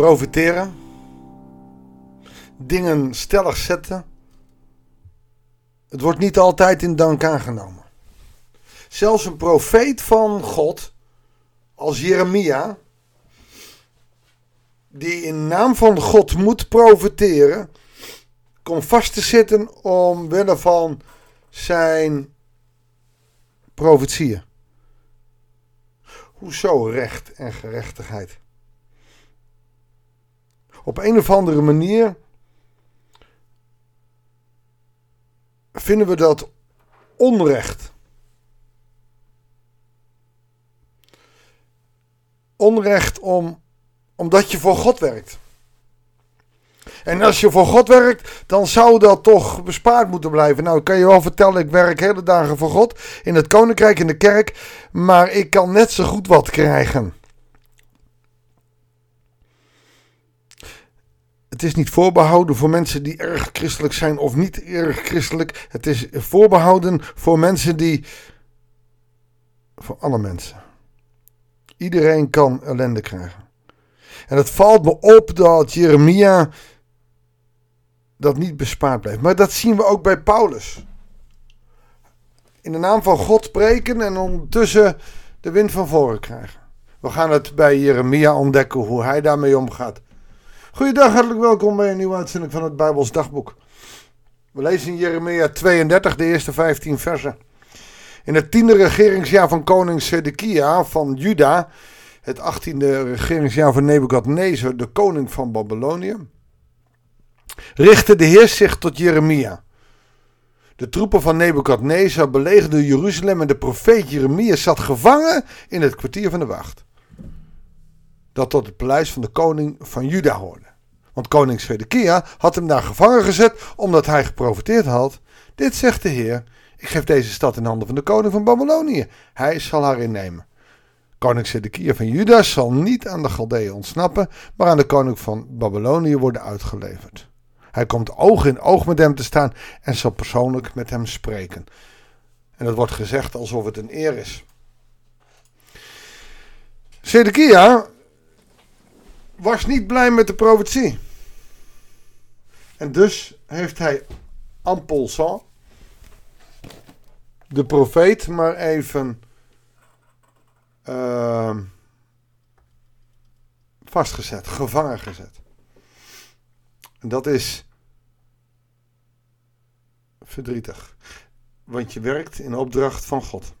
Profiteren. Dingen stellig zetten. Het wordt niet altijd in dank aangenomen. Zelfs een profeet van God, als Jeremia, die in naam van God moet profiteren, komt vast te zitten omwille van zijn profetieën. Hoezo recht en gerechtigheid? Op een of andere manier vinden we dat onrecht. Onrecht om, omdat je voor God werkt. En als je voor God werkt, dan zou dat toch bespaard moeten blijven. Nou, ik kan je wel vertellen, ik werk hele dagen voor God in het koninkrijk, in de kerk, maar ik kan net zo goed wat krijgen. Het is niet voorbehouden voor mensen die erg christelijk zijn of niet erg christelijk. Het is voorbehouden voor mensen die. voor alle mensen. Iedereen kan ellende krijgen. En het valt me op dat Jeremia dat niet bespaard blijft. Maar dat zien we ook bij Paulus. In de naam van God spreken en ondertussen de wind van voren krijgen. We gaan het bij Jeremia ontdekken hoe hij daarmee omgaat. Goeiedag, hartelijk welkom bij een nieuwe uitzending van het Bijbels Dagboek. We lezen in Jeremia 32, de eerste 15 versen. In het tiende regeringsjaar van koning Sedekia van Juda, het achttiende regeringsjaar van Nebukadnezar, de koning van Babylonië, richtte de Heer zich tot Jeremia. De troepen van Nebukadnezar belegerden Jeruzalem en de profeet Jeremia zat gevangen in het kwartier van de wacht. Dat tot het paleis van de koning van Juda hoorde. Want koning Zedekia had hem daar gevangen gezet omdat hij geprofiteerd had. Dit zegt de Heer, ik geef deze stad in handen van de koning van Babylonië. Hij zal haar innemen. Koning Zedekia van Juda zal niet aan de Galdeeën ontsnappen, maar aan de koning van Babylonië worden uitgeleverd. Hij komt oog in oog met hem te staan en zal persoonlijk met hem spreken. En dat wordt gezegd alsof het een eer is. Zedekia was niet blij met de profetie. En dus heeft hij Ampolsan, de profeet, maar even uh, vastgezet, gevangen gezet. En dat is verdrietig. Want je werkt in opdracht van God.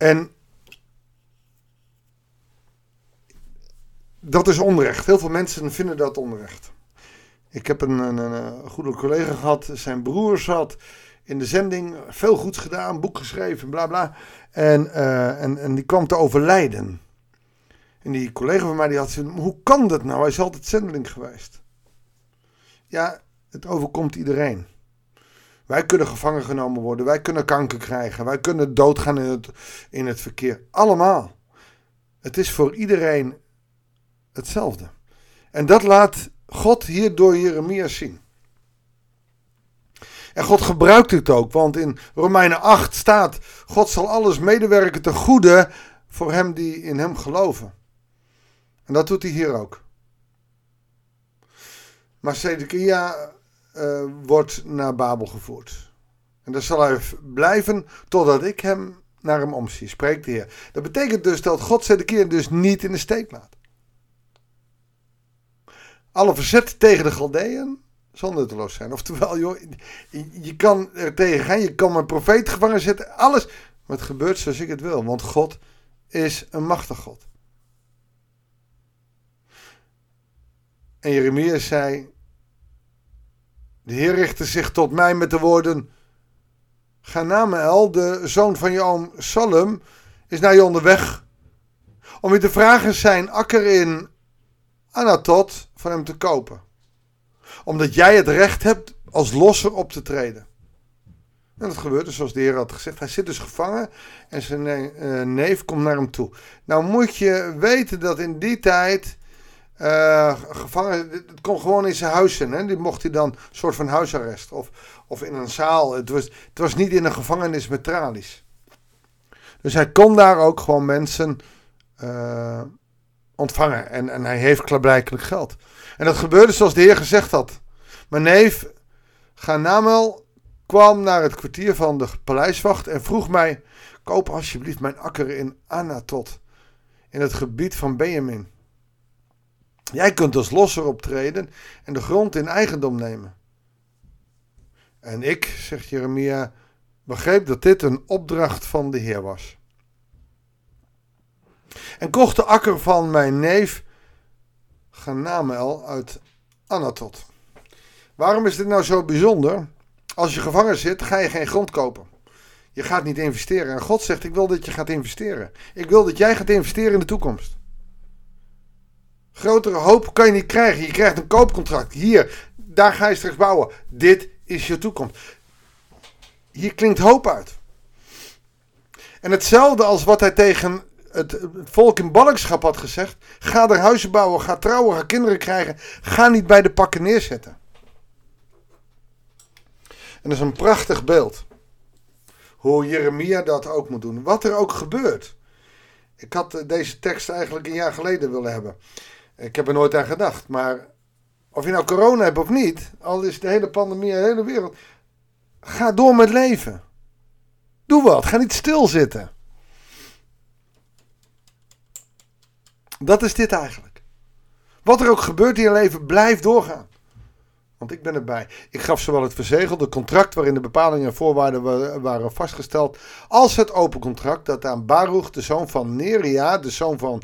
En dat is onrecht. Heel veel mensen vinden dat onrecht. Ik heb een, een, een, goede collega gehad. Zijn broer zat in de zending. Veel goeds gedaan. Boek geschreven. Bla bla. En, uh, en, en die kwam te overlijden. En die collega van mij die had gezegd: Hoe kan dat nou? Hij is altijd zendeling geweest. Ja, het overkomt iedereen. Wij kunnen gevangen genomen worden. Wij kunnen kanker krijgen. Wij kunnen doodgaan in het, in het verkeer. Allemaal. Het is voor iedereen hetzelfde. En dat laat God hier door Jeremia zien. En God gebruikt het ook, want in Romeinen 8 staat: God zal alles medewerken ten goede voor hem die in hem geloven. En dat doet hij hier ook. Maar Zedekia uh, wordt naar Babel gevoerd. En daar zal hij blijven totdat ik hem naar hem omzie, spreekt de Heer. Dat betekent dus dat God Zedekia dus niet in de steek laat. Alle verzet tegen de Galdeën zal nutteloos zijn. Oftewel, joh, je kan er tegen gaan, je kan een profeet gevangen zetten, alles. Maar het gebeurt zoals ik het wil, want God is een machtig God. En Jeremia zei: De Heer richtte zich tot mij met de woorden: Ganamael, de zoon van je oom Salem, is naar je onderweg om je te vragen zijn akker in Anatot van hem te kopen. Omdat jij het recht hebt als losser op te treden. En dat gebeurt dus zoals de Heer had gezegd. Hij zit dus gevangen en zijn eh, neef komt naar hem toe. Nou moet je weten dat in die tijd uh, gevangen, het kon gewoon in zijn huis. Hè? Die mocht hij dan een soort van huisarrest. Of, of in een zaal. Het was, het was niet in een gevangenis met tralies. Dus hij kon daar ook gewoon mensen uh, ontvangen. En, en hij heeft klaarblijkelijk geld. En dat gebeurde zoals de Heer gezegd had. Mijn neef Ganamel kwam naar het kwartier van de paleiswacht en vroeg mij: Koop alsjeblieft mijn akker in Anatot, in het gebied van Benjamin. Jij kunt als losser optreden en de grond in eigendom nemen. En ik, zegt Jeremia, begreep dat dit een opdracht van de Heer was. En kocht de akker van mijn neef Ganamel uit Anatot. Waarom is dit nou zo bijzonder? Als je gevangen zit, ga je geen grond kopen. Je gaat niet investeren. En God zegt: Ik wil dat je gaat investeren. Ik wil dat jij gaat investeren in de toekomst. Grotere hoop kan je niet krijgen. Je krijgt een koopcontract. Hier, daar ga je straks bouwen. Dit is je toekomst. Hier klinkt hoop uit. En hetzelfde als wat hij tegen het, volk in ballingschap had gezegd. Ga er huizen bouwen, ga trouwen, ga kinderen krijgen. Ga niet bij de pakken neerzetten. En dat is een prachtig beeld. Hoe Jeremia dat ook moet doen. Wat er ook gebeurt. Ik had eh, deze tekst eigenlijk een jaar geleden willen hebben. Ik heb er nooit aan gedacht. Maar of je nou corona hebt of niet, al is de hele pandemie, de hele wereld. Ga door met leven. Doe wat. Ga niet stilzitten. Dat is dit eigenlijk. Wat er ook gebeurt in je leven, blijf doorgaan. Want ik ben erbij. Ik gaf zowel het verzegelde contract waarin de bepalingen en voorwaarden waren vastgesteld, als het open contract dat aan Baruch, de zoon van Neria, de zoon van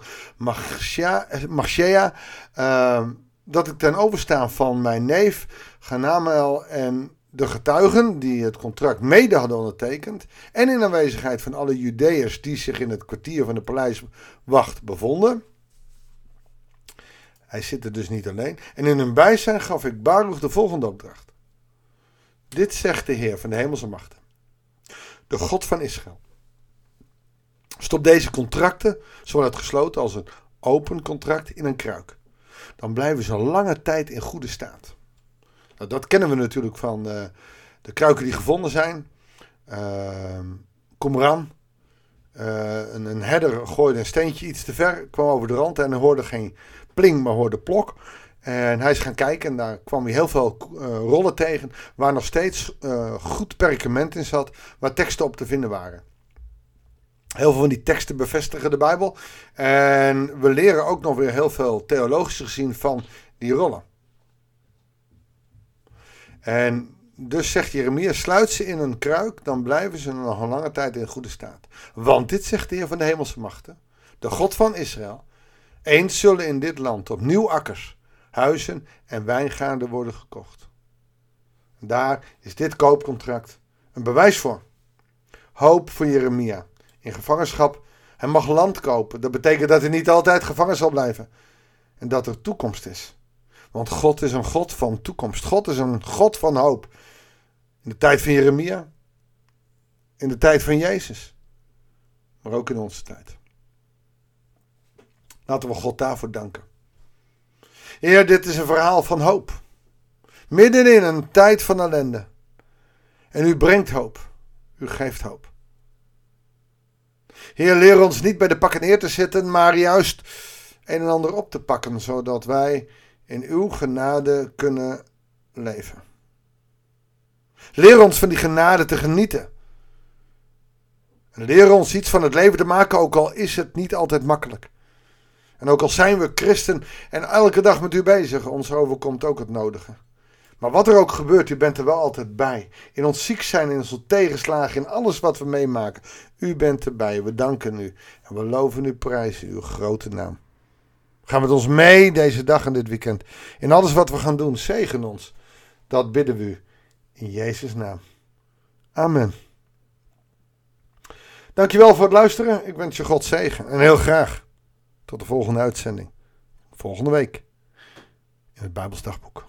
Machia, uh, dat ik ten overstaan van mijn neef Ganamel en de getuigen die het contract mede hadden ondertekend en in aanwezigheid van alle Judeërs die zich in het kwartier van de paleiswacht bevonden hij zit er dus niet alleen. En in hun bijzijn gaf ik Baruch de volgende opdracht. Dit zegt de Heer van de hemelse machten. De God van Israël. Stop deze contracten, zowel het gesloten als een open contract, in een kruik. Dan blijven ze lange tijd in goede staat. Nou, dat kennen we natuurlijk van uh, de kruiken die gevonden zijn. Uh, Qumran. Uh, een, een herder gooide een steentje iets te ver, kwam over de rand en hoorde geen pling, maar hoorde plok. En hij is gaan kijken en daar kwam hij heel veel uh, rollen tegen waar nog steeds uh, goed perkament in zat, waar teksten op te vinden waren. Heel veel van die teksten bevestigen de Bijbel. En we leren ook nog weer heel veel theologisch gezien van die rollen. En dus zegt Jeremia, sluit ze in een kruik, dan blijven ze nog een lange tijd in goede staat. Want dit zegt de Heer van de hemelse machten, de God van Israël. Eens zullen in dit land opnieuw akkers, huizen en wijngaarden worden gekocht. daar is dit koopcontract een bewijs voor. Hoop voor Jeremia. In gevangenschap. Hij mag land kopen. Dat betekent dat hij niet altijd gevangen zal blijven. En dat er toekomst is. Want God is een God van toekomst. God is een God van hoop. In de tijd van Jeremia. In de tijd van Jezus. Maar ook in onze tijd. Laten we God daarvoor danken. Heer, dit is een verhaal van hoop. Midden in een tijd van ellende. En u brengt hoop. U geeft hoop. Heer, leer ons niet bij de pakken neer te zitten, maar juist een en ander op te pakken, zodat wij in uw genade kunnen leven. Leer ons van die genade te genieten. En leer ons iets van het leven te maken, ook al is het niet altijd makkelijk. En ook al zijn we christen en elke dag met u bezig, ons overkomt ook het nodige. Maar wat er ook gebeurt, u bent er wel altijd bij. In ons ziek zijn, in onze tegenslagen, in alles wat we meemaken. U bent erbij. We danken u. En we loven u prijzen, uw grote naam. Ga met ons mee deze dag en dit weekend. In alles wat we gaan doen, zegen ons. Dat bidden we u. In Jezus' naam. Amen. Dankjewel voor het luisteren. Ik wens je God zegen. En heel graag tot de volgende uitzending. Volgende week. In het Bijbelsdagboek.